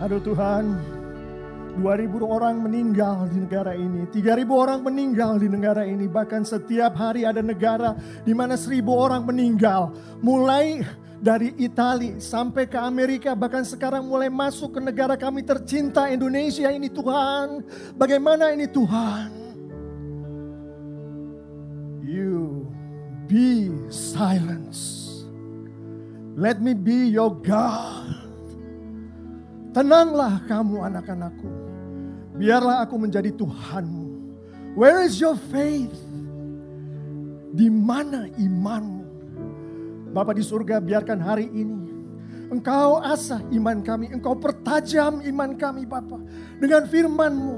Aduh Tuhan, 2000 orang meninggal di negara ini, 3000 orang meninggal di negara ini, bahkan setiap hari ada negara di mana 1000 orang meninggal. Mulai dari Italia sampai ke Amerika, bahkan sekarang mulai masuk ke negara kami tercinta Indonesia ini Tuhan. Bagaimana ini Tuhan? You be silence. Let me be your God. Tenanglah kamu anak-anakku. Biarlah aku menjadi Tuhanmu. Where is your faith? Di mana imanmu? Bapak di surga biarkan hari ini Engkau asah iman kami, Engkau pertajam iman kami Bapak. Dengan firman-Mu,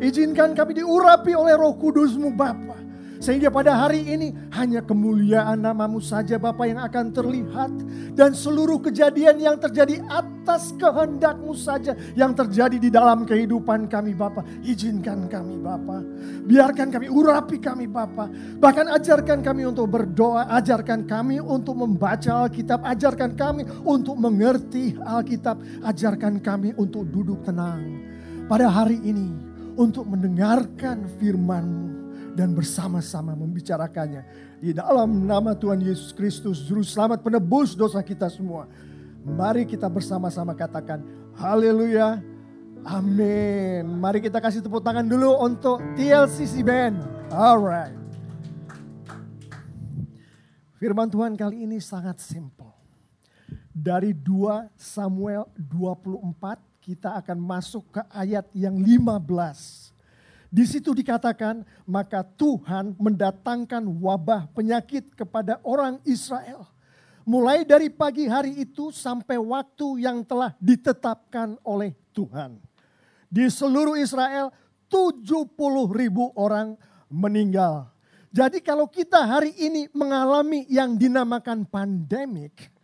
izinkan kami diurapi oleh roh kudus-Mu Bapak. Sehingga pada hari ini hanya kemuliaan namamu saja Bapak yang akan terlihat. Dan seluruh kejadian yang terjadi atas kehendakmu saja yang terjadi di dalam kehidupan kami Bapak. Izinkan kami Bapak. Biarkan kami, urapi kami Bapak. Bahkan ajarkan kami untuk berdoa, ajarkan kami untuk membaca Alkitab, ajarkan kami untuk mengerti Alkitab, ajarkan kami untuk duduk tenang. Pada hari ini untuk mendengarkan firman-Mu dan bersama-sama membicarakannya. Di dalam nama Tuhan Yesus Kristus, Juru Selamat penebus dosa kita semua. Mari kita bersama-sama katakan, Haleluya, Amin. Mari kita kasih tepuk tangan dulu untuk TLCC Band. Alright. Firman Tuhan kali ini sangat simple. Dari 2 Samuel 24 kita akan masuk ke ayat yang 15. Di situ dikatakan, maka Tuhan mendatangkan wabah penyakit kepada orang Israel. Mulai dari pagi hari itu sampai waktu yang telah ditetapkan oleh Tuhan. Di seluruh Israel 70 ribu orang meninggal. Jadi kalau kita hari ini mengalami yang dinamakan pandemik,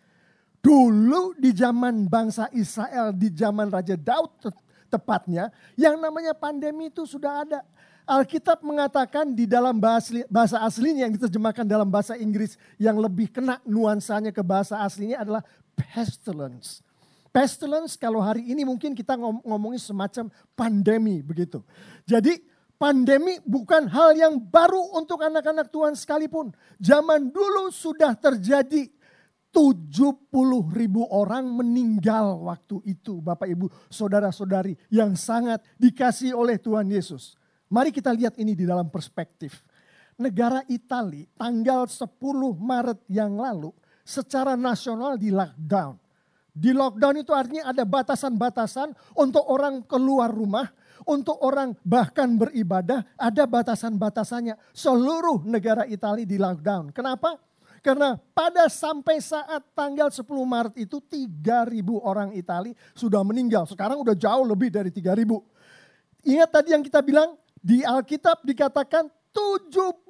dulu di zaman bangsa Israel, di zaman Raja Daud tepatnya, yang namanya pandemi itu sudah ada. Alkitab mengatakan di dalam bahasa, aslinya yang diterjemahkan dalam bahasa Inggris yang lebih kena nuansanya ke bahasa aslinya adalah pestilence. Pestilence kalau hari ini mungkin kita ngom ngomongin semacam pandemi begitu. Jadi pandemi bukan hal yang baru untuk anak-anak Tuhan sekalipun. Zaman dulu sudah terjadi 70 ribu orang meninggal waktu itu Bapak Ibu saudara-saudari yang sangat dikasih oleh Tuhan Yesus. Mari kita lihat ini di dalam perspektif. Negara Italia tanggal 10 Maret yang lalu secara nasional di lockdown. Di lockdown itu artinya ada batasan-batasan untuk orang keluar rumah, untuk orang bahkan beribadah, ada batasan-batasannya. Seluruh negara Italia di lockdown. Kenapa? Karena pada sampai saat tanggal 10 Maret itu 3.000 orang Itali sudah meninggal. Sekarang udah jauh lebih dari 3.000. Ingat tadi yang kita bilang di Alkitab dikatakan 70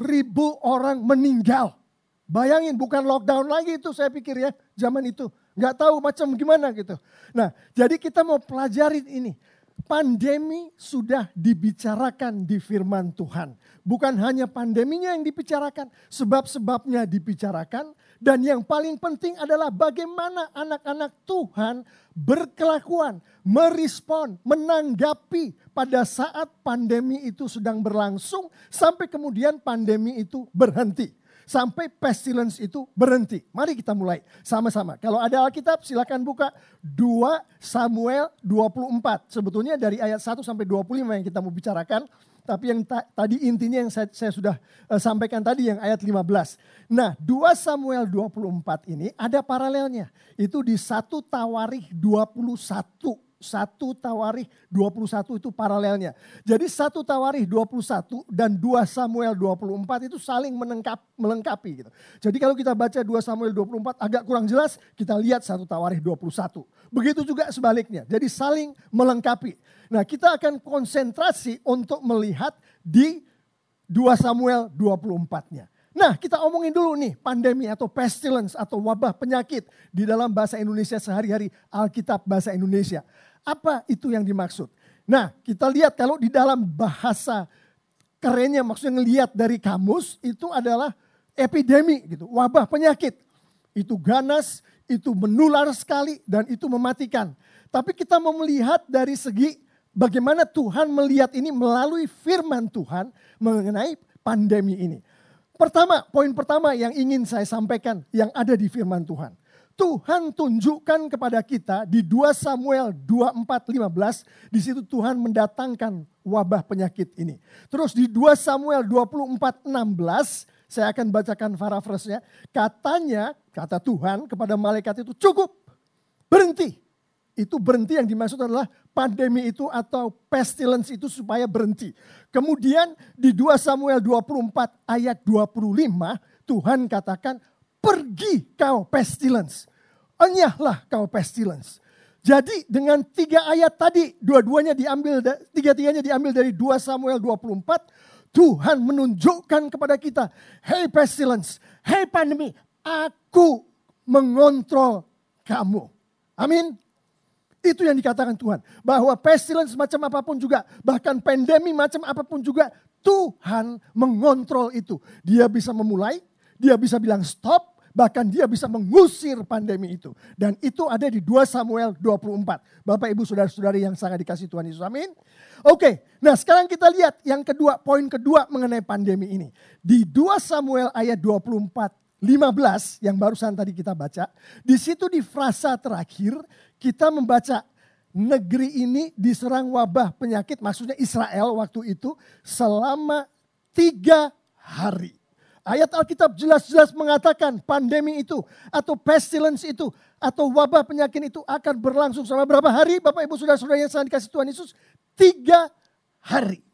ribu orang meninggal. Bayangin bukan lockdown lagi itu saya pikir ya zaman itu. Nggak tahu macam gimana gitu. Nah jadi kita mau pelajarin ini pandemi sudah dibicarakan di firman Tuhan. Bukan hanya pandeminya yang dibicarakan, sebab-sebabnya dibicarakan. Dan yang paling penting adalah bagaimana anak-anak Tuhan berkelakuan, merespon, menanggapi pada saat pandemi itu sedang berlangsung sampai kemudian pandemi itu berhenti sampai pestilence itu berhenti. Mari kita mulai sama-sama. Kalau ada Alkitab silakan buka 2 Samuel 24. Sebetulnya dari ayat 1 sampai 25 yang kita mau bicarakan. Tapi yang ta tadi intinya yang saya, saya sudah uh, sampaikan tadi yang ayat 15. Nah 2 Samuel 24 ini ada paralelnya. Itu di 1 Tawarikh 21 satu Tawarikh 21 itu paralelnya. Jadi satu Tawarikh 21 dan 2 Samuel 24 itu saling menengkap, melengkapi gitu. Jadi kalau kita baca 2 Samuel 24 agak kurang jelas, kita lihat satu Tawarikh 21. Begitu juga sebaliknya. Jadi saling melengkapi. Nah, kita akan konsentrasi untuk melihat di 2 Samuel 24-nya. Nah kita omongin dulu nih pandemi atau pestilence atau wabah penyakit di dalam bahasa Indonesia sehari-hari Alkitab bahasa Indonesia. Apa itu yang dimaksud? Nah, kita lihat kalau di dalam bahasa kerennya maksudnya ngelihat dari kamus itu adalah epidemi gitu, wabah penyakit. itu ganas, itu menular sekali dan itu mematikan. Tapi kita mau melihat dari segi bagaimana Tuhan melihat ini melalui firman Tuhan mengenai pandemi ini. Pertama, poin pertama yang ingin saya sampaikan yang ada di firman Tuhan. Tuhan tunjukkan kepada kita di 2 Samuel 24:15 di situ Tuhan mendatangkan wabah penyakit ini. Terus di 2 Samuel 24:16 saya akan bacakan paraphrase-nya. Katanya, kata Tuhan kepada malaikat itu cukup berhenti. Itu berhenti yang dimaksud adalah pandemi itu atau pestilence itu supaya berhenti. Kemudian di 2 Samuel 24 ayat 25 Tuhan katakan pergi kau pestilence. Enyahlah kau pestilence. Jadi dengan tiga ayat tadi, dua-duanya diambil, tiga-tiganya diambil dari 2 Samuel 24, Tuhan menunjukkan kepada kita, hey pestilence, hey pandemi, aku mengontrol kamu. Amin. Itu yang dikatakan Tuhan. Bahwa pestilence macam apa pun juga, bahkan pandemi macam apa pun juga, Tuhan mengontrol itu. Dia bisa memulai, dia bisa bilang stop, bahkan dia bisa mengusir pandemi itu. Dan itu ada di 2 Samuel 24. Bapak ibu saudara-saudari yang sangat dikasih Tuhan Yesus. Amin. Oke, nah sekarang kita lihat yang kedua, poin kedua mengenai pandemi ini. Di 2 Samuel ayat 24 15 yang barusan tadi kita baca, di situ di frasa terakhir kita membaca negeri ini diserang wabah penyakit, maksudnya Israel waktu itu selama tiga hari. Ayat Alkitab jelas-jelas mengatakan pandemi itu atau pestilence itu atau wabah penyakit itu akan berlangsung selama berapa hari Bapak Ibu Saudara-saudara yang sangat dikasih Tuhan Yesus? Tiga hari.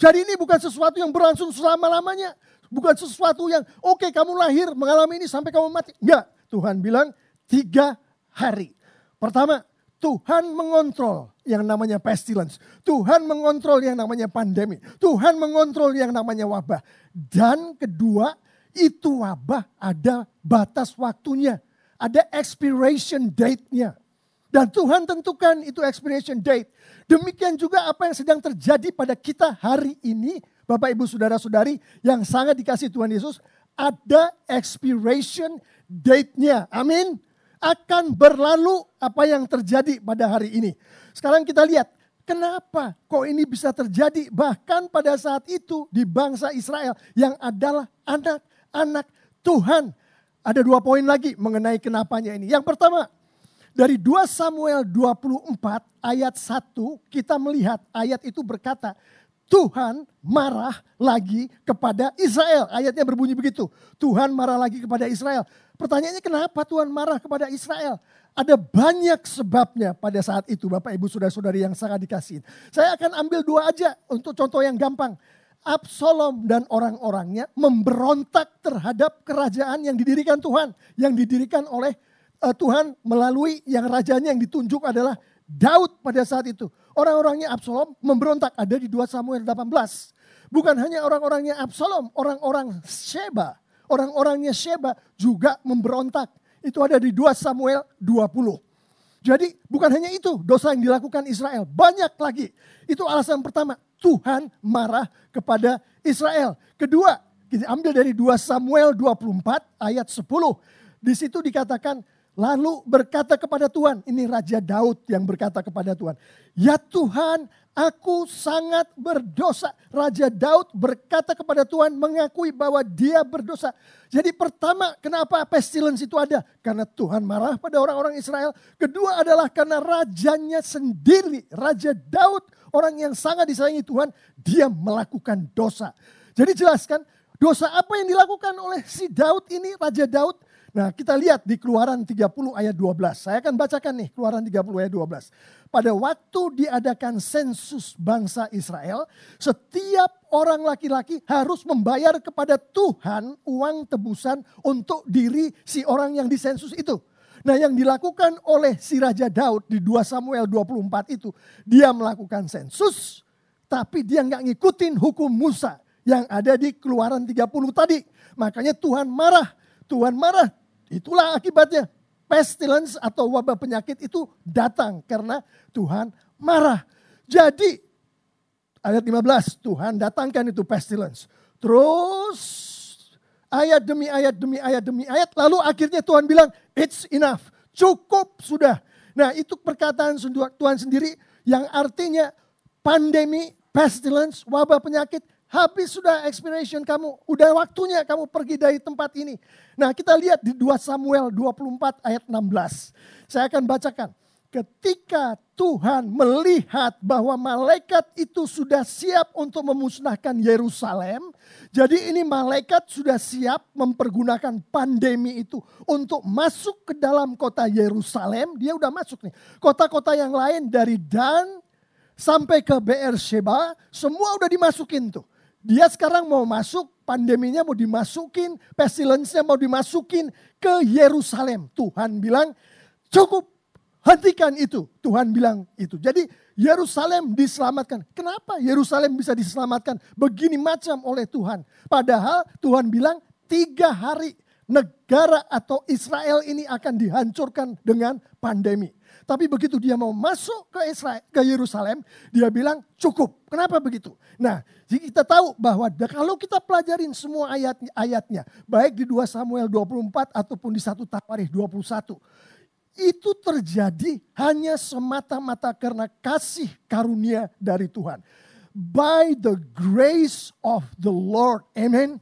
Jadi ini bukan sesuatu yang berlangsung selama-lamanya. Bukan sesuatu yang oke okay, kamu lahir mengalami ini sampai kamu mati. Enggak, Tuhan bilang tiga hari. Pertama, Tuhan mengontrol yang namanya pestilence. Tuhan mengontrol yang namanya pandemi. Tuhan mengontrol yang namanya wabah. Dan kedua, itu wabah ada batas waktunya. Ada expiration date-nya. Dan Tuhan tentukan itu expiration date. Demikian juga apa yang sedang terjadi pada kita hari ini. Bapak ibu saudara saudari yang sangat dikasih Tuhan Yesus. Ada expiration date-nya. Amin akan berlalu apa yang terjadi pada hari ini. Sekarang kita lihat, kenapa kok ini bisa terjadi bahkan pada saat itu di bangsa Israel yang adalah anak-anak Tuhan. Ada dua poin lagi mengenai kenapanya ini. Yang pertama, dari 2 Samuel 24 ayat 1 kita melihat ayat itu berkata, Tuhan marah lagi kepada Israel. Ayatnya berbunyi begitu. Tuhan marah lagi kepada Israel. Pertanyaannya kenapa Tuhan marah kepada Israel? Ada banyak sebabnya pada saat itu Bapak Ibu Saudara-saudari yang sangat dikasih. Saya akan ambil dua aja untuk contoh yang gampang. Absalom dan orang-orangnya memberontak terhadap kerajaan yang didirikan Tuhan. Yang didirikan oleh uh, Tuhan melalui yang rajanya yang ditunjuk adalah Daud pada saat itu. Orang-orangnya Absalom memberontak ada di 2 Samuel 18. Bukan hanya orang-orangnya Absalom, orang-orang Sheba orang-orangnya Sheba juga memberontak. Itu ada di 2 Samuel 20. Jadi bukan hanya itu dosa yang dilakukan Israel. Banyak lagi. Itu alasan pertama. Tuhan marah kepada Israel. Kedua, kita ambil dari 2 Samuel 24 ayat 10. Di situ dikatakan Lalu berkata kepada Tuhan, ini Raja Daud yang berkata kepada Tuhan, "Ya Tuhan, aku sangat berdosa." Raja Daud berkata kepada Tuhan, mengakui bahwa dia berdosa. Jadi pertama, kenapa pestilence itu ada? Karena Tuhan marah pada orang-orang Israel. Kedua adalah karena rajanya sendiri, Raja Daud, orang yang sangat disayangi Tuhan, dia melakukan dosa. Jadi jelaskan, dosa apa yang dilakukan oleh si Daud ini, Raja Daud? Nah kita lihat di keluaran 30 ayat 12. Saya akan bacakan nih keluaran 30 ayat 12. Pada waktu diadakan sensus bangsa Israel, setiap orang laki-laki harus membayar kepada Tuhan uang tebusan untuk diri si orang yang disensus itu. Nah yang dilakukan oleh si Raja Daud di 2 Samuel 24 itu, dia melakukan sensus, tapi dia nggak ngikutin hukum Musa yang ada di keluaran 30 tadi. Makanya Tuhan marah. Tuhan marah Itulah akibatnya. Pestilence atau wabah penyakit itu datang karena Tuhan marah. Jadi ayat 15 Tuhan datangkan itu pestilence. Terus ayat demi ayat demi ayat demi ayat. Lalu akhirnya Tuhan bilang, it's enough. Cukup sudah. Nah itu perkataan Tuhan sendiri yang artinya pandemi, pestilence, wabah penyakit, habis sudah expiration kamu. Udah waktunya kamu pergi dari tempat ini. Nah kita lihat di 2 Samuel 24 ayat 16. Saya akan bacakan ketika Tuhan melihat bahwa malaikat itu sudah siap untuk memusnahkan Yerusalem, jadi ini malaikat sudah siap mempergunakan pandemi itu untuk masuk ke dalam kota Yerusalem. Dia udah masuk nih. Kota-kota yang lain dari Dan sampai ke Beersheba, semua udah dimasukin tuh. Dia sekarang mau masuk, pandeminya mau dimasukin, pestilence-nya mau dimasukin ke Yerusalem. Tuhan bilang, cukup Hentikan itu. Tuhan bilang itu. Jadi Yerusalem diselamatkan. Kenapa Yerusalem bisa diselamatkan begini macam oleh Tuhan? Padahal Tuhan bilang tiga hari negara atau Israel ini akan dihancurkan dengan pandemi. Tapi begitu dia mau masuk ke Israel, ke Yerusalem, dia bilang cukup. Kenapa begitu? Nah, kita tahu bahwa kalau kita pelajarin semua ayat-ayatnya, baik di 2 Samuel 24 ataupun di 1 Tawarikh 21, itu terjadi hanya semata-mata karena kasih karunia dari Tuhan. By the grace of the Lord. Amen.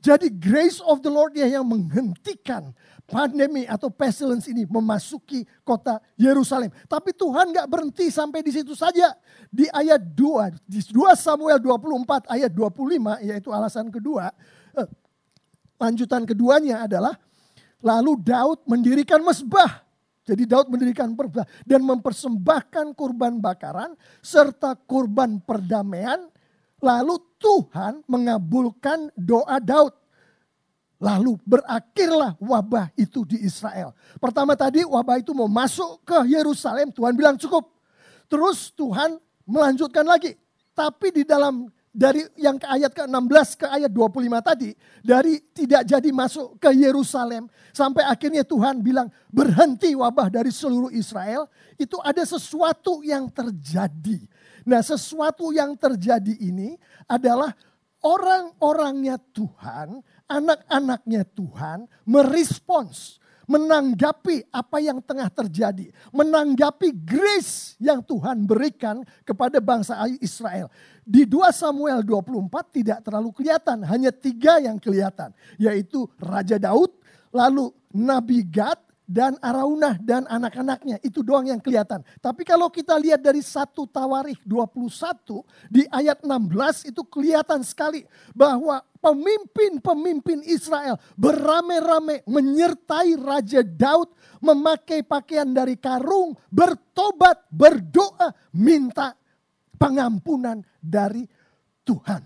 Jadi grace of the Lord dia yang menghentikan pandemi atau pestilence ini memasuki kota Yerusalem. Tapi Tuhan gak berhenti sampai di situ saja. Di ayat 2, di 2 Samuel 24 ayat 25 yaitu alasan kedua. Eh, lanjutan keduanya adalah lalu Daud mendirikan mesbah jadi Daud mendirikan perbah dan mempersembahkan kurban bakaran serta kurban perdamaian. Lalu Tuhan mengabulkan doa Daud. Lalu berakhirlah wabah itu di Israel. Pertama tadi wabah itu mau masuk ke Yerusalem, Tuhan bilang cukup. Terus Tuhan melanjutkan lagi. Tapi di dalam dari yang ke ayat ke-16 ke ayat 25 tadi, dari tidak jadi masuk ke Yerusalem sampai akhirnya Tuhan bilang berhenti wabah dari seluruh Israel, itu ada sesuatu yang terjadi. Nah, sesuatu yang terjadi ini adalah orang-orangnya Tuhan, anak-anaknya Tuhan merespons menanggapi apa yang tengah terjadi, menanggapi grace yang Tuhan berikan kepada bangsa Israel. Di 2 Samuel 24 tidak terlalu kelihatan, hanya tiga yang kelihatan, yaitu Raja Daud, lalu Nabi Gad, dan Araunah dan anak-anaknya. Itu doang yang kelihatan. Tapi kalau kita lihat dari satu Tawarikh 21 di ayat 16 itu kelihatan sekali bahwa pemimpin-pemimpin Israel beramai-ramai menyertai Raja Daud memakai pakaian dari karung, bertobat, berdoa, minta pengampunan dari Tuhan.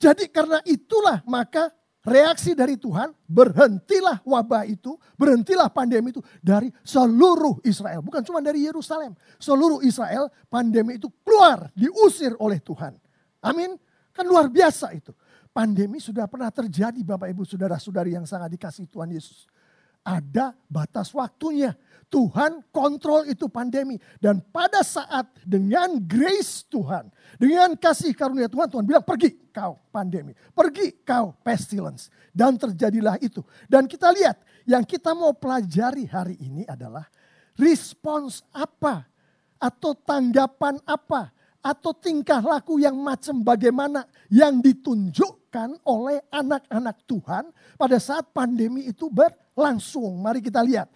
Jadi karena itulah maka reaksi dari Tuhan, berhentilah wabah itu, berhentilah pandemi itu dari seluruh Israel. Bukan cuma dari Yerusalem. Seluruh Israel pandemi itu keluar, diusir oleh Tuhan. Amin. Kan luar biasa itu. Pandemi sudah pernah terjadi Bapak Ibu Saudara-saudari yang sangat dikasih Tuhan Yesus. Ada batas waktunya. Tuhan kontrol itu pandemi. Dan pada saat dengan grace Tuhan, dengan kasih karunia Tuhan, Tuhan bilang pergi kau pandemi. Pergi kau pestilence. Dan terjadilah itu. Dan kita lihat yang kita mau pelajari hari ini adalah respons apa atau tanggapan apa atau tingkah laku yang macam bagaimana yang ditunjukkan oleh anak-anak Tuhan pada saat pandemi itu berlangsung. Mari kita lihat.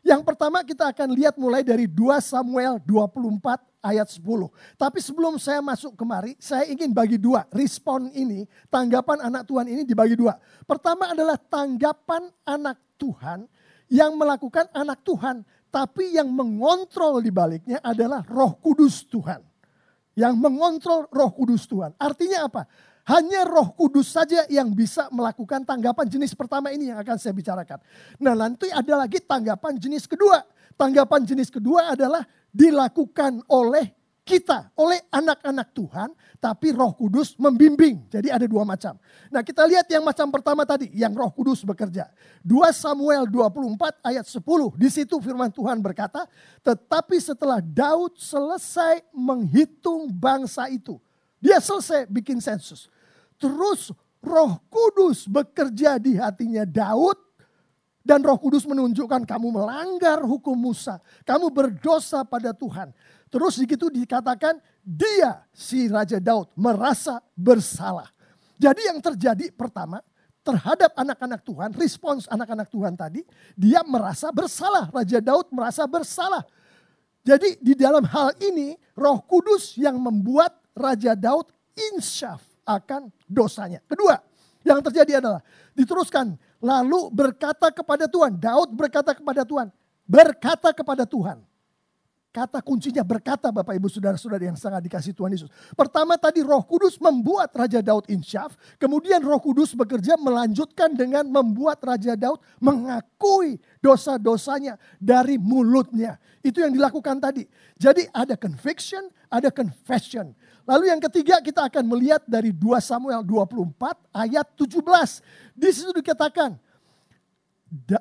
Yang pertama kita akan lihat mulai dari 2 Samuel 24 ayat 10. Tapi sebelum saya masuk kemari, saya ingin bagi dua. Respon ini, tanggapan anak Tuhan ini dibagi dua. Pertama adalah tanggapan anak Tuhan yang melakukan anak Tuhan. Tapi yang mengontrol di baliknya adalah roh kudus Tuhan. Yang mengontrol roh kudus Tuhan. Artinya apa? Hanya roh kudus saja yang bisa melakukan tanggapan jenis pertama ini yang akan saya bicarakan. Nah nanti ada lagi tanggapan jenis kedua. Tanggapan jenis kedua adalah dilakukan oleh kita, oleh anak-anak Tuhan, tapi roh kudus membimbing. Jadi ada dua macam. Nah kita lihat yang macam pertama tadi, yang roh kudus bekerja. 2 Samuel 24 ayat 10, di situ firman Tuhan berkata, tetapi setelah Daud selesai menghitung bangsa itu, dia selesai bikin sensus. Terus Roh Kudus bekerja di hatinya Daud dan Roh Kudus menunjukkan kamu melanggar hukum Musa, kamu berdosa pada Tuhan. Terus begitu dikatakan dia si Raja Daud merasa bersalah. Jadi yang terjadi pertama terhadap anak-anak Tuhan, respons anak-anak Tuhan tadi, dia merasa bersalah. Raja Daud merasa bersalah. Jadi di dalam hal ini Roh Kudus yang membuat Raja Daud insyaf akan dosanya. Kedua, yang terjadi adalah diteruskan lalu berkata kepada Tuhan. Daud berkata kepada Tuhan, berkata kepada Tuhan. Kata kuncinya berkata Bapak Ibu Saudara-saudara yang sangat dikasih Tuhan Yesus. Pertama tadi roh kudus membuat Raja Daud insyaf. Kemudian roh kudus bekerja melanjutkan dengan membuat Raja Daud mengakui dosa-dosanya dari mulutnya. Itu yang dilakukan tadi. Jadi ada conviction, ada confession. Lalu yang ketiga kita akan melihat dari 2 Samuel 24 ayat 17. Di situ dikatakan,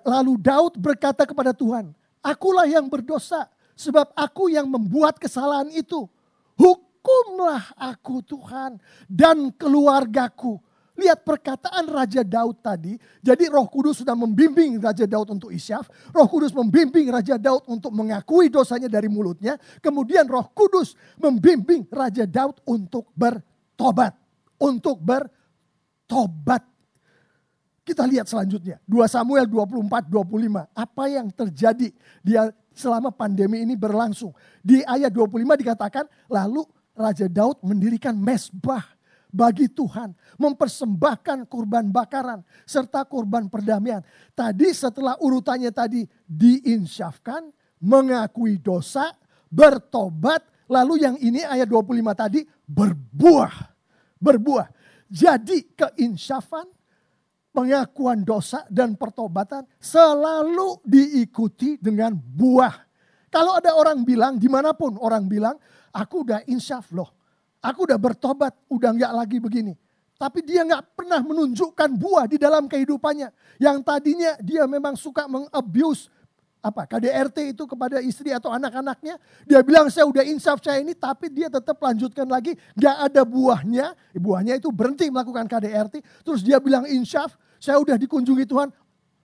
lalu Daud berkata kepada Tuhan, akulah yang berdosa Sebab aku yang membuat kesalahan itu. Hukumlah aku Tuhan dan keluargaku. Lihat perkataan Raja Daud tadi. Jadi roh kudus sudah membimbing Raja Daud untuk isyaf. Roh kudus membimbing Raja Daud untuk mengakui dosanya dari mulutnya. Kemudian roh kudus membimbing Raja Daud untuk bertobat. Untuk bertobat. Kita lihat selanjutnya. 2 Samuel 24, 25. Apa yang terjadi? Dia selama pandemi ini berlangsung. Di ayat 25 dikatakan, lalu Raja Daud mendirikan mesbah bagi Tuhan, mempersembahkan kurban bakaran serta kurban perdamaian. Tadi setelah urutannya tadi diinsyafkan, mengakui dosa, bertobat, lalu yang ini ayat 25 tadi berbuah. Berbuah. Jadi keinsyafan, pengakuan dosa dan pertobatan selalu diikuti dengan buah. Kalau ada orang bilang, di mana pun orang bilang, aku udah insyaf loh. Aku udah bertobat, udah nggak lagi begini. Tapi dia nggak pernah menunjukkan buah di dalam kehidupannya. Yang tadinya dia memang suka mengabuse apa KDRT itu kepada istri atau anak-anaknya. Dia bilang saya udah insaf saya ini tapi dia tetap lanjutkan lagi. Gak ada buahnya. Buahnya itu berhenti melakukan KDRT. Terus dia bilang insaf saya udah dikunjungi Tuhan.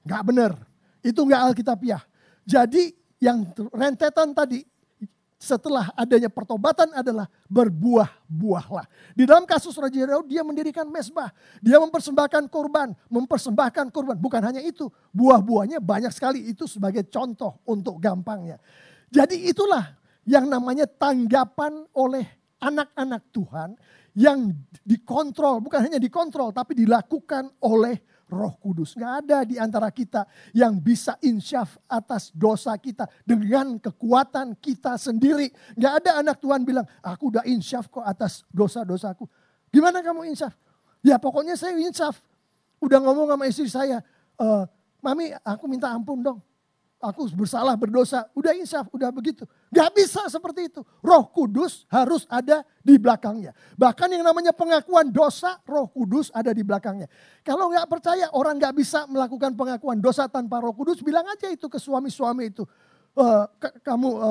Gak benar. Itu gak Alkitabiah. Jadi yang rentetan tadi setelah adanya pertobatan adalah berbuah-buahlah. Di dalam kasus Raja Daud dia mendirikan mesbah. Dia mempersembahkan korban, mempersembahkan korban. Bukan hanya itu, buah-buahnya banyak sekali itu sebagai contoh untuk gampangnya. Jadi itulah yang namanya tanggapan oleh anak-anak Tuhan yang dikontrol, bukan hanya dikontrol tapi dilakukan oleh roh kudus. Nggak ada di antara kita yang bisa insyaf atas dosa kita dengan kekuatan kita sendiri. Nggak ada anak Tuhan bilang, aku udah insyaf kok atas dosa-dosaku. Gimana kamu insyaf? Ya pokoknya saya insyaf. Udah ngomong sama istri saya, e, Mami aku minta ampun dong aku bersalah, berdosa, udah insaf, udah begitu. Gak bisa seperti itu. Roh Kudus harus ada di belakangnya. Bahkan yang namanya pengakuan dosa, Roh Kudus ada di belakangnya. Kalau gak percaya orang gak bisa melakukan pengakuan dosa tanpa Roh Kudus, bilang aja itu ke suami-suami itu. E, kamu e,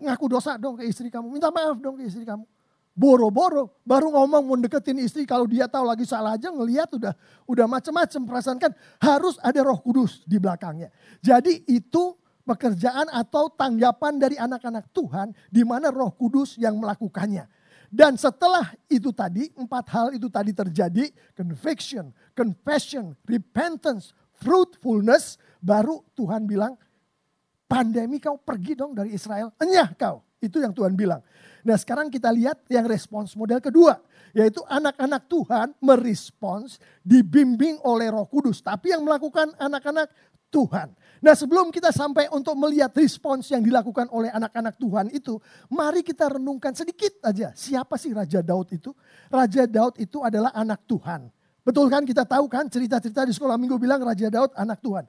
ngaku dosa dong ke istri kamu, minta maaf dong ke istri kamu. Boro-boro, baru ngomong mau deketin istri kalau dia tahu lagi salah aja ngeliat udah udah macem-macem perasaan kan harus ada roh kudus di belakangnya. Jadi itu pekerjaan atau tanggapan dari anak-anak Tuhan di mana roh kudus yang melakukannya. Dan setelah itu tadi, empat hal itu tadi terjadi, conviction, confession, repentance, fruitfulness, baru Tuhan bilang, pandemi kau pergi dong dari Israel, enyah kau. Itu yang Tuhan bilang. Nah sekarang kita lihat yang respons model kedua. Yaitu anak-anak Tuhan merespons dibimbing oleh roh kudus. Tapi yang melakukan anak-anak Tuhan. Nah sebelum kita sampai untuk melihat respons yang dilakukan oleh anak-anak Tuhan itu. Mari kita renungkan sedikit aja. Siapa sih Raja Daud itu? Raja Daud itu adalah anak Tuhan. Betul kan kita tahu kan cerita-cerita di sekolah minggu bilang Raja Daud anak Tuhan.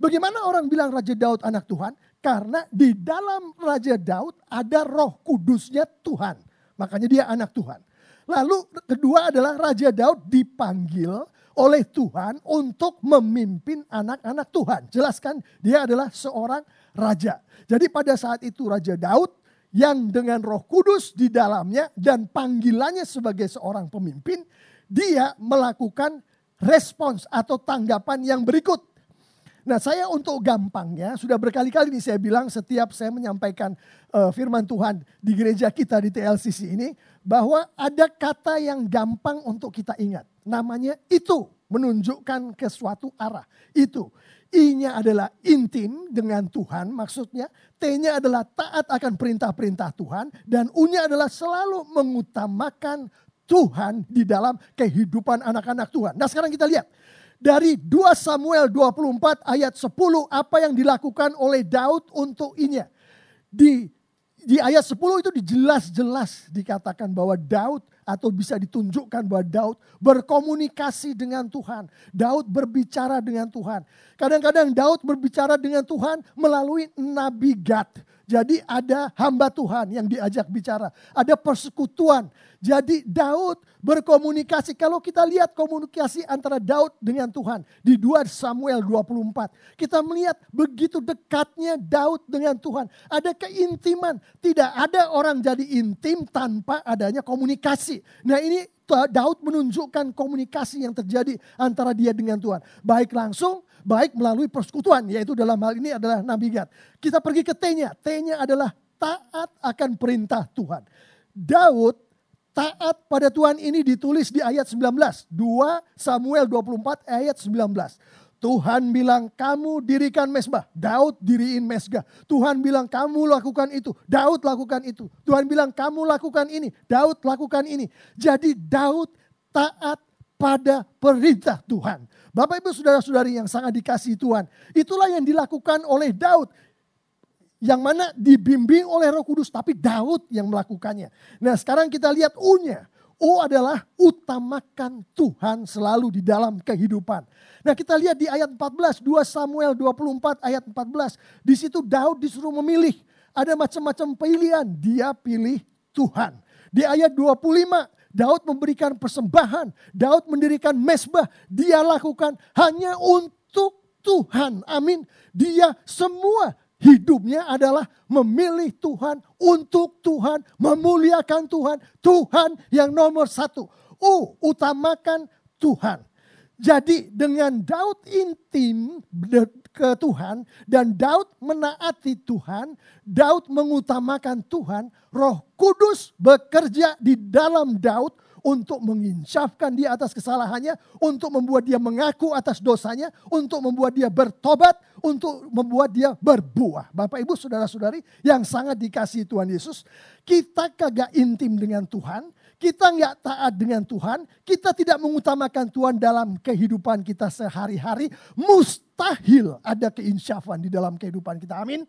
Bagaimana orang bilang Raja Daud anak Tuhan? Karena di dalam Raja Daud ada roh kudusnya Tuhan. Makanya dia anak Tuhan. Lalu kedua adalah Raja Daud dipanggil oleh Tuhan untuk memimpin anak-anak Tuhan. Jelaskan dia adalah seorang raja. Jadi pada saat itu Raja Daud yang dengan roh kudus di dalamnya dan panggilannya sebagai seorang pemimpin. Dia melakukan respons atau tanggapan yang berikut. Nah saya untuk gampangnya sudah berkali-kali nih saya bilang setiap saya menyampaikan uh, firman Tuhan di gereja kita di TLCC ini bahwa ada kata yang gampang untuk kita ingat. Namanya itu menunjukkan ke suatu arah. Itu. I-nya adalah intim dengan Tuhan maksudnya. T-nya adalah taat akan perintah-perintah Tuhan. Dan U-nya adalah selalu mengutamakan Tuhan di dalam kehidupan anak-anak Tuhan. Nah sekarang kita lihat. Dari 2 Samuel 24 ayat 10 apa yang dilakukan oleh Daud untuk inya. Di di ayat 10 itu dijelas-jelas dikatakan bahwa Daud atau bisa ditunjukkan bahwa Daud berkomunikasi dengan Tuhan. Daud berbicara dengan Tuhan. Kadang-kadang Daud berbicara dengan Tuhan melalui Nabi Gad. Jadi ada hamba Tuhan yang diajak bicara. Ada persekutuan. Jadi Daud berkomunikasi. Kalau kita lihat komunikasi antara Daud dengan Tuhan. Di 2 Samuel 24. Kita melihat begitu dekatnya Daud dengan Tuhan. Ada keintiman. Tidak ada orang jadi intim tanpa adanya komunikasi. Nah ini Daud menunjukkan komunikasi yang terjadi antara dia dengan Tuhan. Baik langsung baik melalui persekutuan, yaitu dalam hal ini adalah Nabi Gad. Kita pergi ke T-nya, T-nya adalah taat akan perintah Tuhan. Daud taat pada Tuhan ini ditulis di ayat 19. 2 Samuel 24 ayat 19. Tuhan bilang kamu dirikan mesbah. Daud diriin mesbah. Tuhan bilang kamu lakukan itu. Daud lakukan itu. Tuhan bilang kamu lakukan ini. Daud lakukan ini. Jadi Daud taat pada perintah Tuhan. Bapak ibu saudara-saudari yang sangat dikasih Tuhan. Itulah yang dilakukan oleh Daud. Yang mana dibimbing oleh roh kudus. Tapi Daud yang melakukannya. Nah sekarang kita lihat U-nya. U adalah utamakan Tuhan selalu di dalam kehidupan. Nah kita lihat di ayat 14, 2 Samuel 24 ayat 14. Di situ Daud disuruh memilih. Ada macam-macam pilihan, dia pilih Tuhan. Di ayat 25, Daud memberikan persembahan, Daud mendirikan mesbah, dia lakukan hanya untuk Tuhan. Amin. Dia semua hidupnya adalah memilih Tuhan, untuk Tuhan, memuliakan Tuhan. Tuhan yang nomor satu. Oh, utamakan Tuhan. Jadi dengan Daud intim ke Tuhan dan Daud menaati Tuhan, Daud mengutamakan Tuhan, Roh Kudus bekerja di dalam Daud untuk menginsafkan dia atas kesalahannya, untuk membuat dia mengaku atas dosanya, untuk membuat dia bertobat, untuk membuat dia berbuah. Bapak Ibu Saudara-saudari yang sangat dikasih Tuhan Yesus, kita kagak intim dengan Tuhan, kita nggak taat dengan Tuhan, kita tidak mengutamakan Tuhan dalam kehidupan kita sehari-hari, mustahil ada keinsyafan di dalam kehidupan kita. Amin.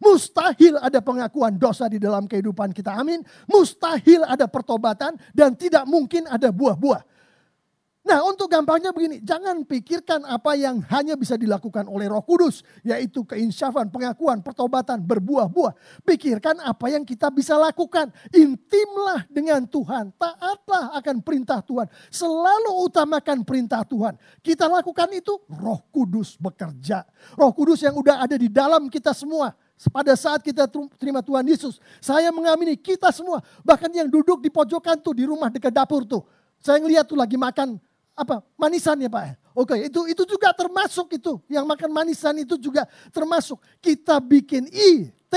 Mustahil ada pengakuan dosa di dalam kehidupan kita. Amin. Mustahil ada pertobatan dan tidak mungkin ada buah-buah. Nah untuk gampangnya begini, jangan pikirkan apa yang hanya bisa dilakukan oleh roh kudus. Yaitu keinsyafan, pengakuan, pertobatan, berbuah-buah. Pikirkan apa yang kita bisa lakukan. Intimlah dengan Tuhan, taatlah akan perintah Tuhan. Selalu utamakan perintah Tuhan. Kita lakukan itu, roh kudus bekerja. Roh kudus yang udah ada di dalam kita semua. Pada saat kita terima Tuhan Yesus, saya mengamini kita semua, bahkan yang duduk di pojokan tuh di rumah dekat dapur tuh, saya ngeliat tuh lagi makan apa manisan ya Pak. Oke, itu itu juga termasuk itu. Yang makan manisan itu juga termasuk. Kita bikin I, T,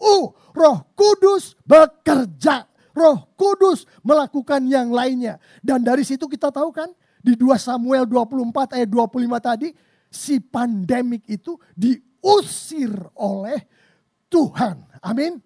U. Roh Kudus bekerja. Roh Kudus melakukan yang lainnya. Dan dari situ kita tahu kan di 2 Samuel 24 ayat 25 tadi si pandemik itu diusir oleh Tuhan. Amin.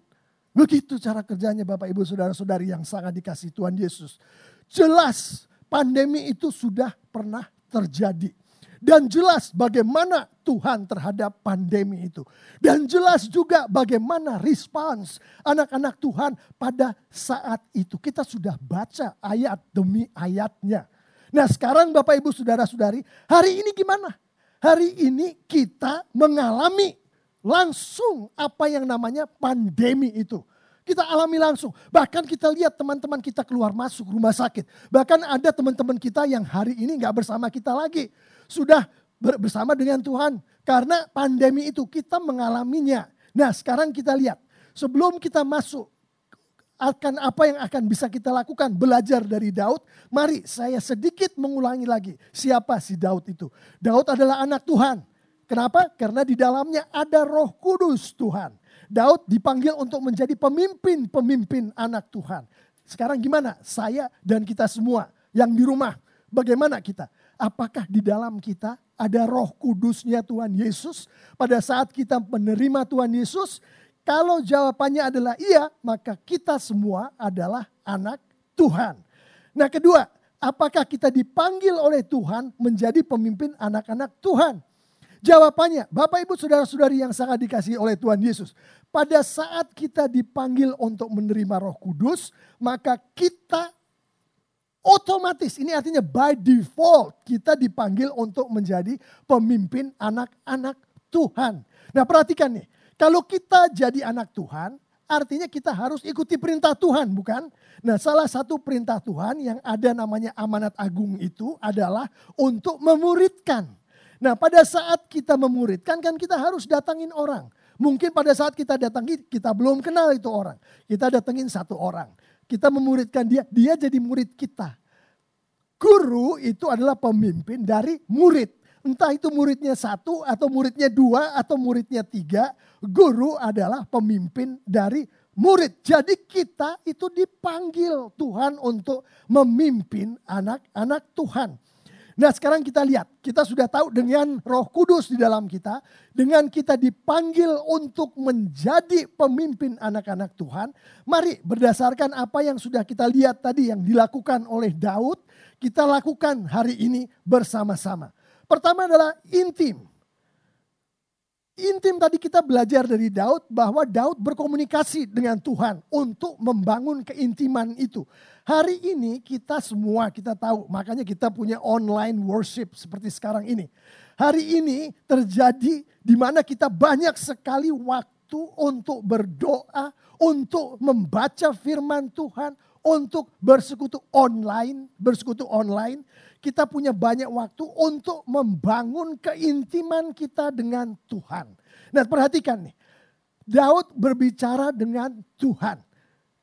Begitu cara kerjanya Bapak Ibu Saudara-saudari yang sangat dikasih Tuhan Yesus. Jelas pandemi itu sudah pernah terjadi. Dan jelas bagaimana Tuhan terhadap pandemi itu. Dan jelas juga bagaimana respons anak-anak Tuhan pada saat itu. Kita sudah baca ayat demi ayatnya. Nah sekarang Bapak Ibu Saudara-saudari, hari ini gimana? Hari ini kita mengalami langsung apa yang namanya pandemi itu. Kita alami langsung. Bahkan kita lihat teman-teman kita keluar masuk rumah sakit. Bahkan ada teman-teman kita yang hari ini nggak bersama kita lagi. Sudah bersama dengan Tuhan. Karena pandemi itu kita mengalaminya. Nah sekarang kita lihat. Sebelum kita masuk akan apa yang akan bisa kita lakukan belajar dari Daud. Mari saya sedikit mengulangi lagi siapa si Daud itu. Daud adalah anak Tuhan. Kenapa? Karena di dalamnya ada Roh Kudus Tuhan. Daud dipanggil untuk menjadi pemimpin-pemimpin anak Tuhan. Sekarang gimana? Saya dan kita semua yang di rumah, bagaimana kita? Apakah di dalam kita ada roh kudusnya Tuhan Yesus? Pada saat kita menerima Tuhan Yesus, kalau jawabannya adalah iya, maka kita semua adalah anak Tuhan. Nah kedua, apakah kita dipanggil oleh Tuhan menjadi pemimpin anak-anak Tuhan? Jawabannya, Bapak Ibu Saudara-saudari yang sangat dikasih oleh Tuhan Yesus. Pada saat kita dipanggil untuk menerima roh kudus, maka kita otomatis ini artinya by default kita dipanggil untuk menjadi pemimpin anak-anak Tuhan. Nah perhatikan nih, kalau kita jadi anak Tuhan, artinya kita harus ikuti perintah Tuhan, bukan? Nah, salah satu perintah Tuhan yang ada namanya amanat agung itu adalah untuk memuridkan. Nah, pada saat kita memuridkan kan kita harus datangin orang. Mungkin pada saat kita datangi kita belum kenal itu orang. Kita datengin satu orang kita memuridkan dia, dia jadi murid kita. Guru itu adalah pemimpin dari murid. Entah itu muridnya satu atau muridnya dua atau muridnya tiga. Guru adalah pemimpin dari murid. Jadi kita itu dipanggil Tuhan untuk memimpin anak-anak Tuhan. Nah sekarang kita lihat, kita sudah tahu dengan roh kudus di dalam kita, dengan kita dipanggil untuk menjadi pemimpin anak-anak Tuhan, mari berdasarkan apa yang sudah kita lihat tadi yang dilakukan oleh Daud, kita lakukan hari ini bersama-sama. Pertama adalah intim. Intim tadi kita belajar dari Daud bahwa Daud berkomunikasi dengan Tuhan untuk membangun keintiman itu. Hari ini kita semua kita tahu, makanya kita punya online worship seperti sekarang ini. Hari ini terjadi di mana kita banyak sekali waktu untuk berdoa, untuk membaca firman Tuhan, untuk bersekutu online, bersekutu online kita punya banyak waktu untuk membangun keintiman kita dengan Tuhan. Nah perhatikan nih, Daud berbicara dengan Tuhan.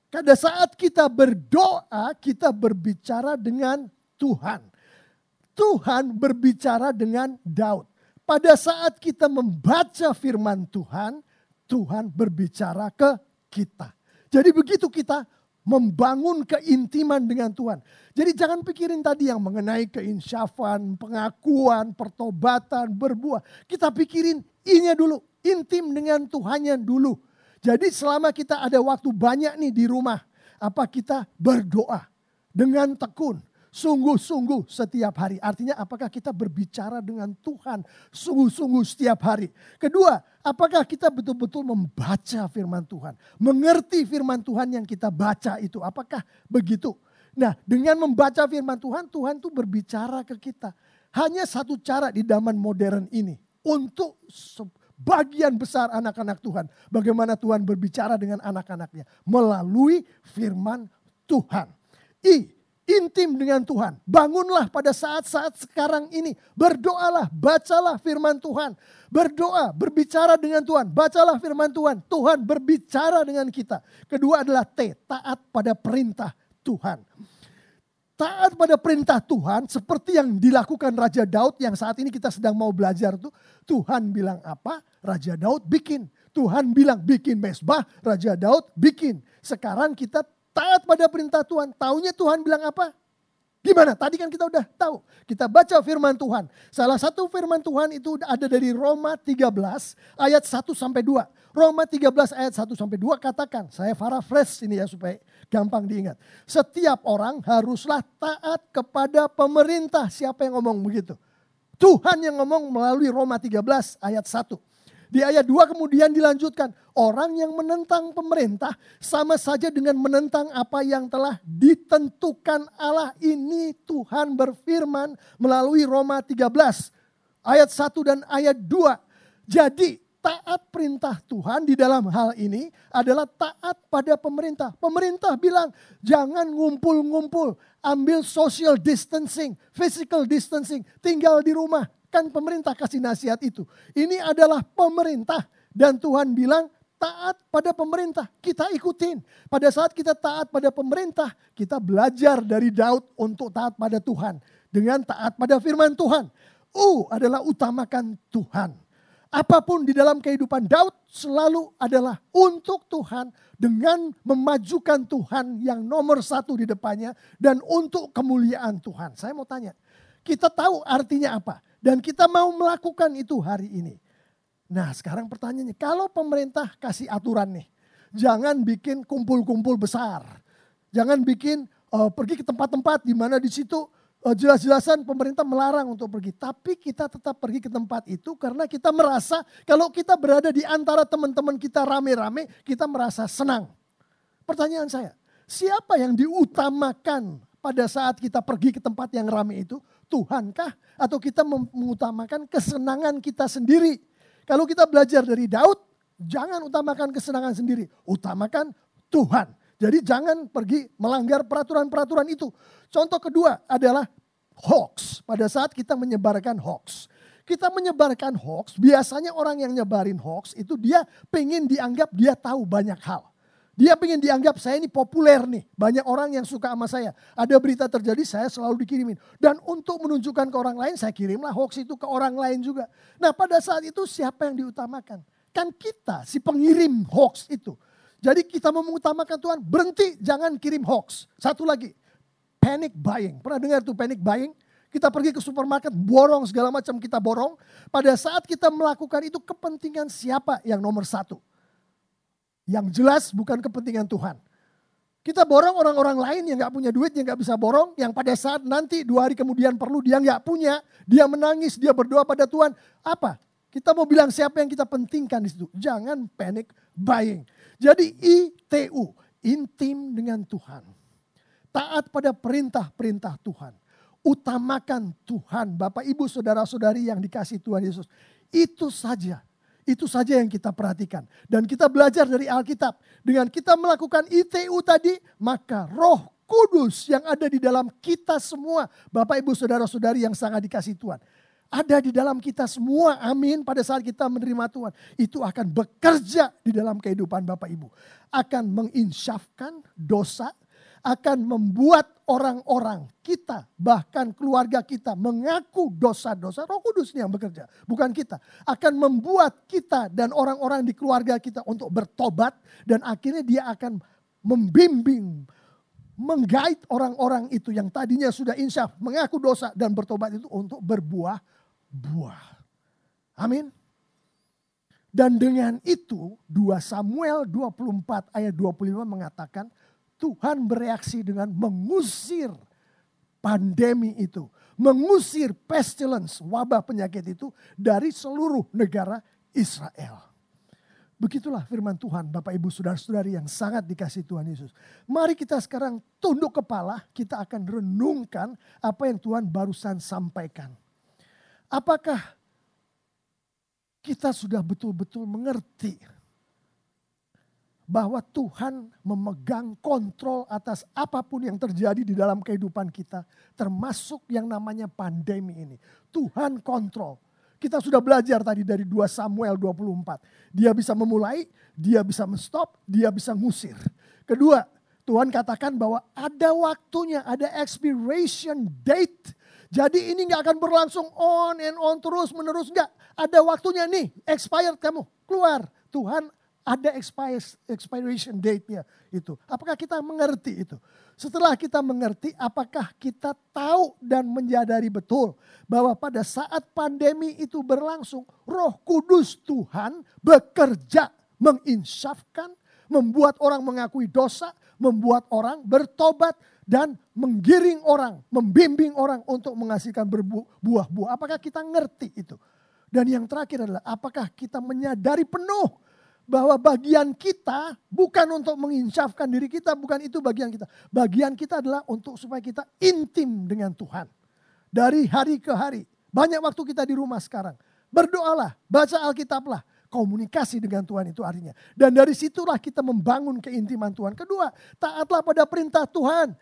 Pada saat kita berdoa, kita berbicara dengan Tuhan. Tuhan berbicara dengan Daud. Pada saat kita membaca firman Tuhan, Tuhan berbicara ke kita. Jadi begitu kita membangun keintiman dengan Tuhan. Jadi jangan pikirin tadi yang mengenai keinsyafan, pengakuan, pertobatan, berbuah. Kita pikirin ini dulu, intim dengan Tuhannya dulu. Jadi selama kita ada waktu banyak nih di rumah, apa kita berdoa dengan tekun, sungguh-sungguh setiap hari. Artinya apakah kita berbicara dengan Tuhan sungguh-sungguh setiap hari. Kedua, apakah kita betul-betul membaca firman Tuhan. Mengerti firman Tuhan yang kita baca itu. Apakah begitu? Nah dengan membaca firman Tuhan, Tuhan tuh berbicara ke kita. Hanya satu cara di zaman modern ini. Untuk bagian besar anak-anak Tuhan. Bagaimana Tuhan berbicara dengan anak-anaknya. Melalui firman Tuhan. I, intim dengan Tuhan. Bangunlah pada saat-saat sekarang ini. Berdoalah, bacalah firman Tuhan. Berdoa, berbicara dengan Tuhan. Bacalah firman Tuhan. Tuhan berbicara dengan kita. Kedua adalah T, taat pada perintah Tuhan. Taat pada perintah Tuhan seperti yang dilakukan Raja Daud yang saat ini kita sedang mau belajar tuh. Tuhan bilang apa? Raja Daud bikin. Tuhan bilang bikin mesbah, Raja Daud bikin. Sekarang kita taat pada perintah Tuhan. Taunya Tuhan bilang apa? Gimana? Tadi kan kita udah tahu. Kita baca firman Tuhan. Salah satu firman Tuhan itu ada dari Roma 13 ayat 1 sampai 2. Roma 13 ayat 1 sampai 2 katakan, saya fresh ini ya supaya gampang diingat. Setiap orang haruslah taat kepada pemerintah. Siapa yang ngomong begitu? Tuhan yang ngomong melalui Roma 13 ayat 1. Di ayat 2 kemudian dilanjutkan, orang yang menentang pemerintah sama saja dengan menentang apa yang telah ditentukan Allah ini Tuhan berfirman melalui Roma 13 ayat 1 dan ayat 2. Jadi taat perintah Tuhan di dalam hal ini adalah taat pada pemerintah. Pemerintah bilang jangan ngumpul-ngumpul, ambil social distancing, physical distancing, tinggal di rumah. Kan pemerintah kasih nasihat itu. Ini adalah pemerintah dan Tuhan bilang taat pada pemerintah, kita ikutin. Pada saat kita taat pada pemerintah, kita belajar dari Daud untuk taat pada Tuhan. Dengan taat pada firman Tuhan. U adalah utamakan Tuhan. Apa pun di dalam kehidupan Daud selalu adalah untuk Tuhan dengan memajukan Tuhan yang nomor satu di depannya dan untuk kemuliaan Tuhan. Saya mau tanya, kita tahu artinya apa dan kita mau melakukan itu hari ini. Nah sekarang pertanyaannya, kalau pemerintah kasih aturan nih, jangan bikin kumpul-kumpul besar. Jangan bikin uh, pergi ke tempat-tempat di mana di situ uh, jelas-jelasan pemerintah melarang untuk pergi. Tapi kita tetap pergi ke tempat itu karena kita merasa kalau kita berada di antara teman-teman kita rame-rame, kita merasa senang. Pertanyaan saya, siapa yang diutamakan pada saat kita pergi ke tempat yang rame itu? Tuhankah? Atau kita mengutamakan kesenangan kita sendiri? Kalau kita belajar dari Daud, jangan utamakan kesenangan sendiri, utamakan Tuhan. Jadi jangan pergi melanggar peraturan-peraturan itu. Contoh kedua adalah hoax. Pada saat kita menyebarkan hoax. Kita menyebarkan hoax, biasanya orang yang nyebarin hoax itu dia pengen dianggap dia tahu banyak hal. Dia pengen dianggap saya ini populer nih. Banyak orang yang suka sama saya. Ada berita terjadi saya selalu dikirimin. Dan untuk menunjukkan ke orang lain saya kirimlah hoax itu ke orang lain juga. Nah pada saat itu siapa yang diutamakan? Kan kita si pengirim hoax itu. Jadi kita mau mengutamakan Tuhan berhenti jangan kirim hoax. Satu lagi panic buying. Pernah dengar tuh panic buying? Kita pergi ke supermarket, borong segala macam kita borong. Pada saat kita melakukan itu kepentingan siapa yang nomor satu? Yang jelas bukan kepentingan Tuhan. Kita borong orang-orang lain yang gak punya duit, yang gak bisa borong. Yang pada saat nanti dua hari kemudian perlu dia gak punya. Dia menangis, dia berdoa pada Tuhan. Apa? Kita mau bilang siapa yang kita pentingkan di situ. Jangan panic buying. Jadi ITU, intim dengan Tuhan. Taat pada perintah-perintah Tuhan. Utamakan Tuhan, Bapak Ibu Saudara-saudari yang dikasih Tuhan Yesus. Itu saja itu saja yang kita perhatikan. Dan kita belajar dari Alkitab. Dengan kita melakukan ITU tadi, maka roh kudus yang ada di dalam kita semua. Bapak ibu saudara-saudari yang sangat dikasih Tuhan. Ada di dalam kita semua, amin. Pada saat kita menerima Tuhan. Itu akan bekerja di dalam kehidupan Bapak Ibu. Akan menginsyafkan dosa, akan membuat orang-orang kita, bahkan keluarga kita mengaku dosa-dosa. Roh Kudus yang bekerja, bukan kita. Akan membuat kita dan orang-orang di keluarga kita untuk bertobat dan akhirnya dia akan membimbing, menggait orang-orang itu yang tadinya sudah insyaf, mengaku dosa dan bertobat itu untuk berbuah-buah. Amin. Dan dengan itu 2 Samuel 24 ayat 25 mengatakan Tuhan bereaksi dengan mengusir pandemi itu. Mengusir pestilence, wabah penyakit itu dari seluruh negara Israel. Begitulah firman Tuhan Bapak Ibu Saudara-saudari yang sangat dikasih Tuhan Yesus. Mari kita sekarang tunduk kepala, kita akan renungkan apa yang Tuhan barusan sampaikan. Apakah kita sudah betul-betul mengerti bahwa Tuhan memegang kontrol atas apa pun yang terjadi di dalam kehidupan kita, termasuk yang namanya pandemi ini. Tuhan kontrol. Kita sudah belajar tadi dari 2 Samuel 24. Dia bisa memulai, dia bisa menstop, dia bisa ngusir. Kedua, Tuhan katakan bahwa ada waktunya, ada expiration date. Jadi ini nggak akan berlangsung on and on terus menerus nggak. Ada waktunya nih, expired kamu keluar. Tuhan ada expiration date-nya itu. Apakah kita mengerti itu? Setelah kita mengerti, apakah kita tahu dan menyadari betul bahwa pada saat pandemi itu berlangsung, Roh Kudus Tuhan bekerja menginsafkan, membuat orang mengakui dosa, membuat orang bertobat dan menggiring orang, membimbing orang untuk menghasilkan berbuah-buah. Apakah kita ngerti itu? Dan yang terakhir adalah apakah kita menyadari penuh bahwa bagian kita bukan untuk menginsafkan diri kita, bukan itu bagian kita. Bagian kita adalah untuk supaya kita intim dengan Tuhan. Dari hari ke hari. Banyak waktu kita di rumah sekarang. Berdoalah, baca Alkitablah. Komunikasi dengan Tuhan itu artinya. Dan dari situlah kita membangun keintiman Tuhan. Kedua, taatlah pada perintah Tuhan.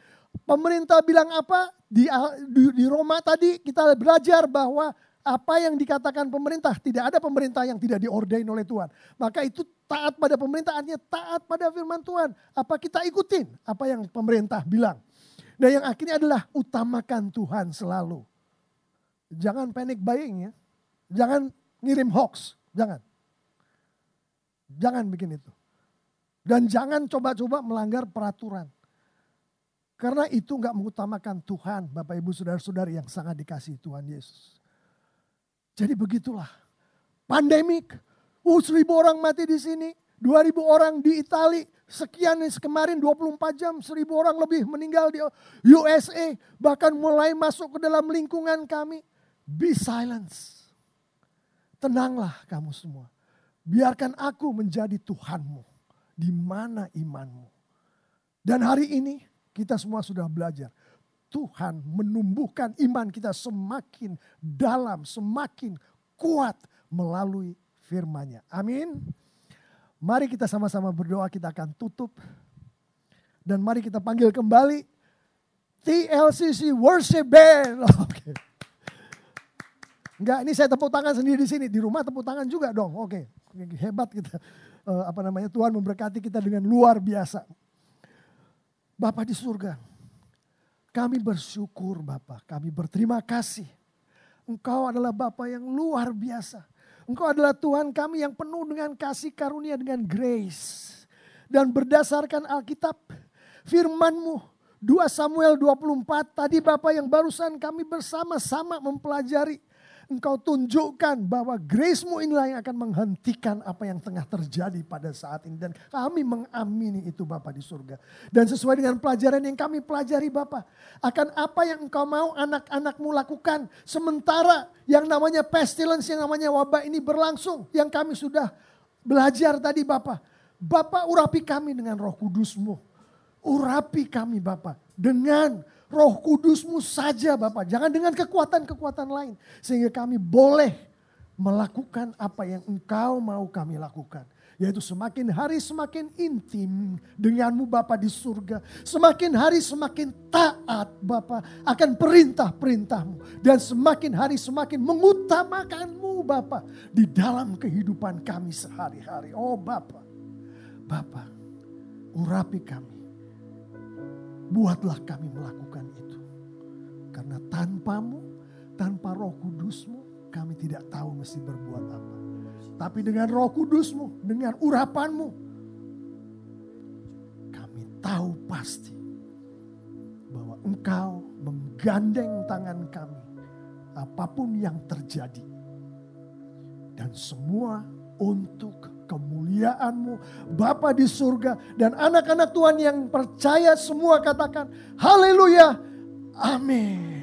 Pemerintah bilang apa? Di, di, Roma tadi kita belajar bahwa apa yang dikatakan pemerintah, tidak ada pemerintah yang tidak diordain oleh Tuhan. Maka itu taat pada pemerintah artinya taat pada firman Tuhan. Apa kita ikutin apa yang pemerintah bilang. Nah yang akhirnya adalah utamakan Tuhan selalu. Jangan panic buying ya. Jangan ngirim hoax. Jangan. Jangan bikin itu. Dan jangan coba-coba melanggar peraturan. Karena itu nggak mengutamakan Tuhan, Bapak Ibu Saudara-saudari yang sangat dikasih Tuhan Yesus. Jadi begitulah. Pandemik, uh, seribu orang mati di sini, dua ribu orang di Itali, sekian kemarin 24 jam, seribu orang lebih meninggal di USA, bahkan mulai masuk ke dalam lingkungan kami. Be silence. Tenanglah kamu semua. Biarkan aku menjadi Tuhanmu. Di mana imanmu? Dan hari ini kita semua sudah belajar. Tuhan menumbuhkan iman kita semakin dalam, semakin kuat melalui firman-Nya. Amin. Mari kita sama-sama berdoa, kita akan tutup. Dan mari kita panggil kembali TLCC Worship Band. Oke. Enggak, ini saya tepuk tangan sendiri di sini. Di rumah tepuk tangan juga dong. Oke, hebat kita. Uh, apa namanya Tuhan memberkati kita dengan luar biasa. Bapak di surga, kami bersyukur Bapak, kami berterima kasih. Engkau adalah Bapak yang luar biasa. Engkau adalah Tuhan kami yang penuh dengan kasih karunia dengan grace. Dan berdasarkan Alkitab, firmanmu 2 Samuel 24 tadi Bapak yang barusan kami bersama-sama mempelajari engkau tunjukkan bahwa grace-Mu inilah yang akan menghentikan apa yang tengah terjadi pada saat ini. Dan kami mengamini itu Bapak di surga. Dan sesuai dengan pelajaran yang kami pelajari Bapak. Akan apa yang engkau mau anak-anakmu lakukan. Sementara yang namanya pestilence, yang namanya wabah ini berlangsung. Yang kami sudah belajar tadi Bapak. Bapak urapi kami dengan roh kudusmu. Urapi kami Bapak dengan roh kudusmu saja Bapak. Jangan dengan kekuatan-kekuatan lain. Sehingga kami boleh melakukan apa yang engkau mau kami lakukan. Yaitu semakin hari semakin intim denganmu Bapak di surga. Semakin hari semakin taat Bapak akan perintah-perintahmu. Dan semakin hari semakin mengutamakanmu Bapak di dalam kehidupan kami sehari-hari. Oh Bapak, Bapak urapi kami buatlah kami melakukan. Karena tanpamu, tanpa roh kudusmu, kami tidak tahu mesti berbuat apa. Tapi dengan roh kudusmu, dengan urapanmu, kami tahu pasti bahwa engkau menggandeng tangan kami apa pun yang terjadi. Dan semua untuk kemuliaanmu Bapa di surga dan anak-anak Tuhan yang percaya semua katakan haleluya amin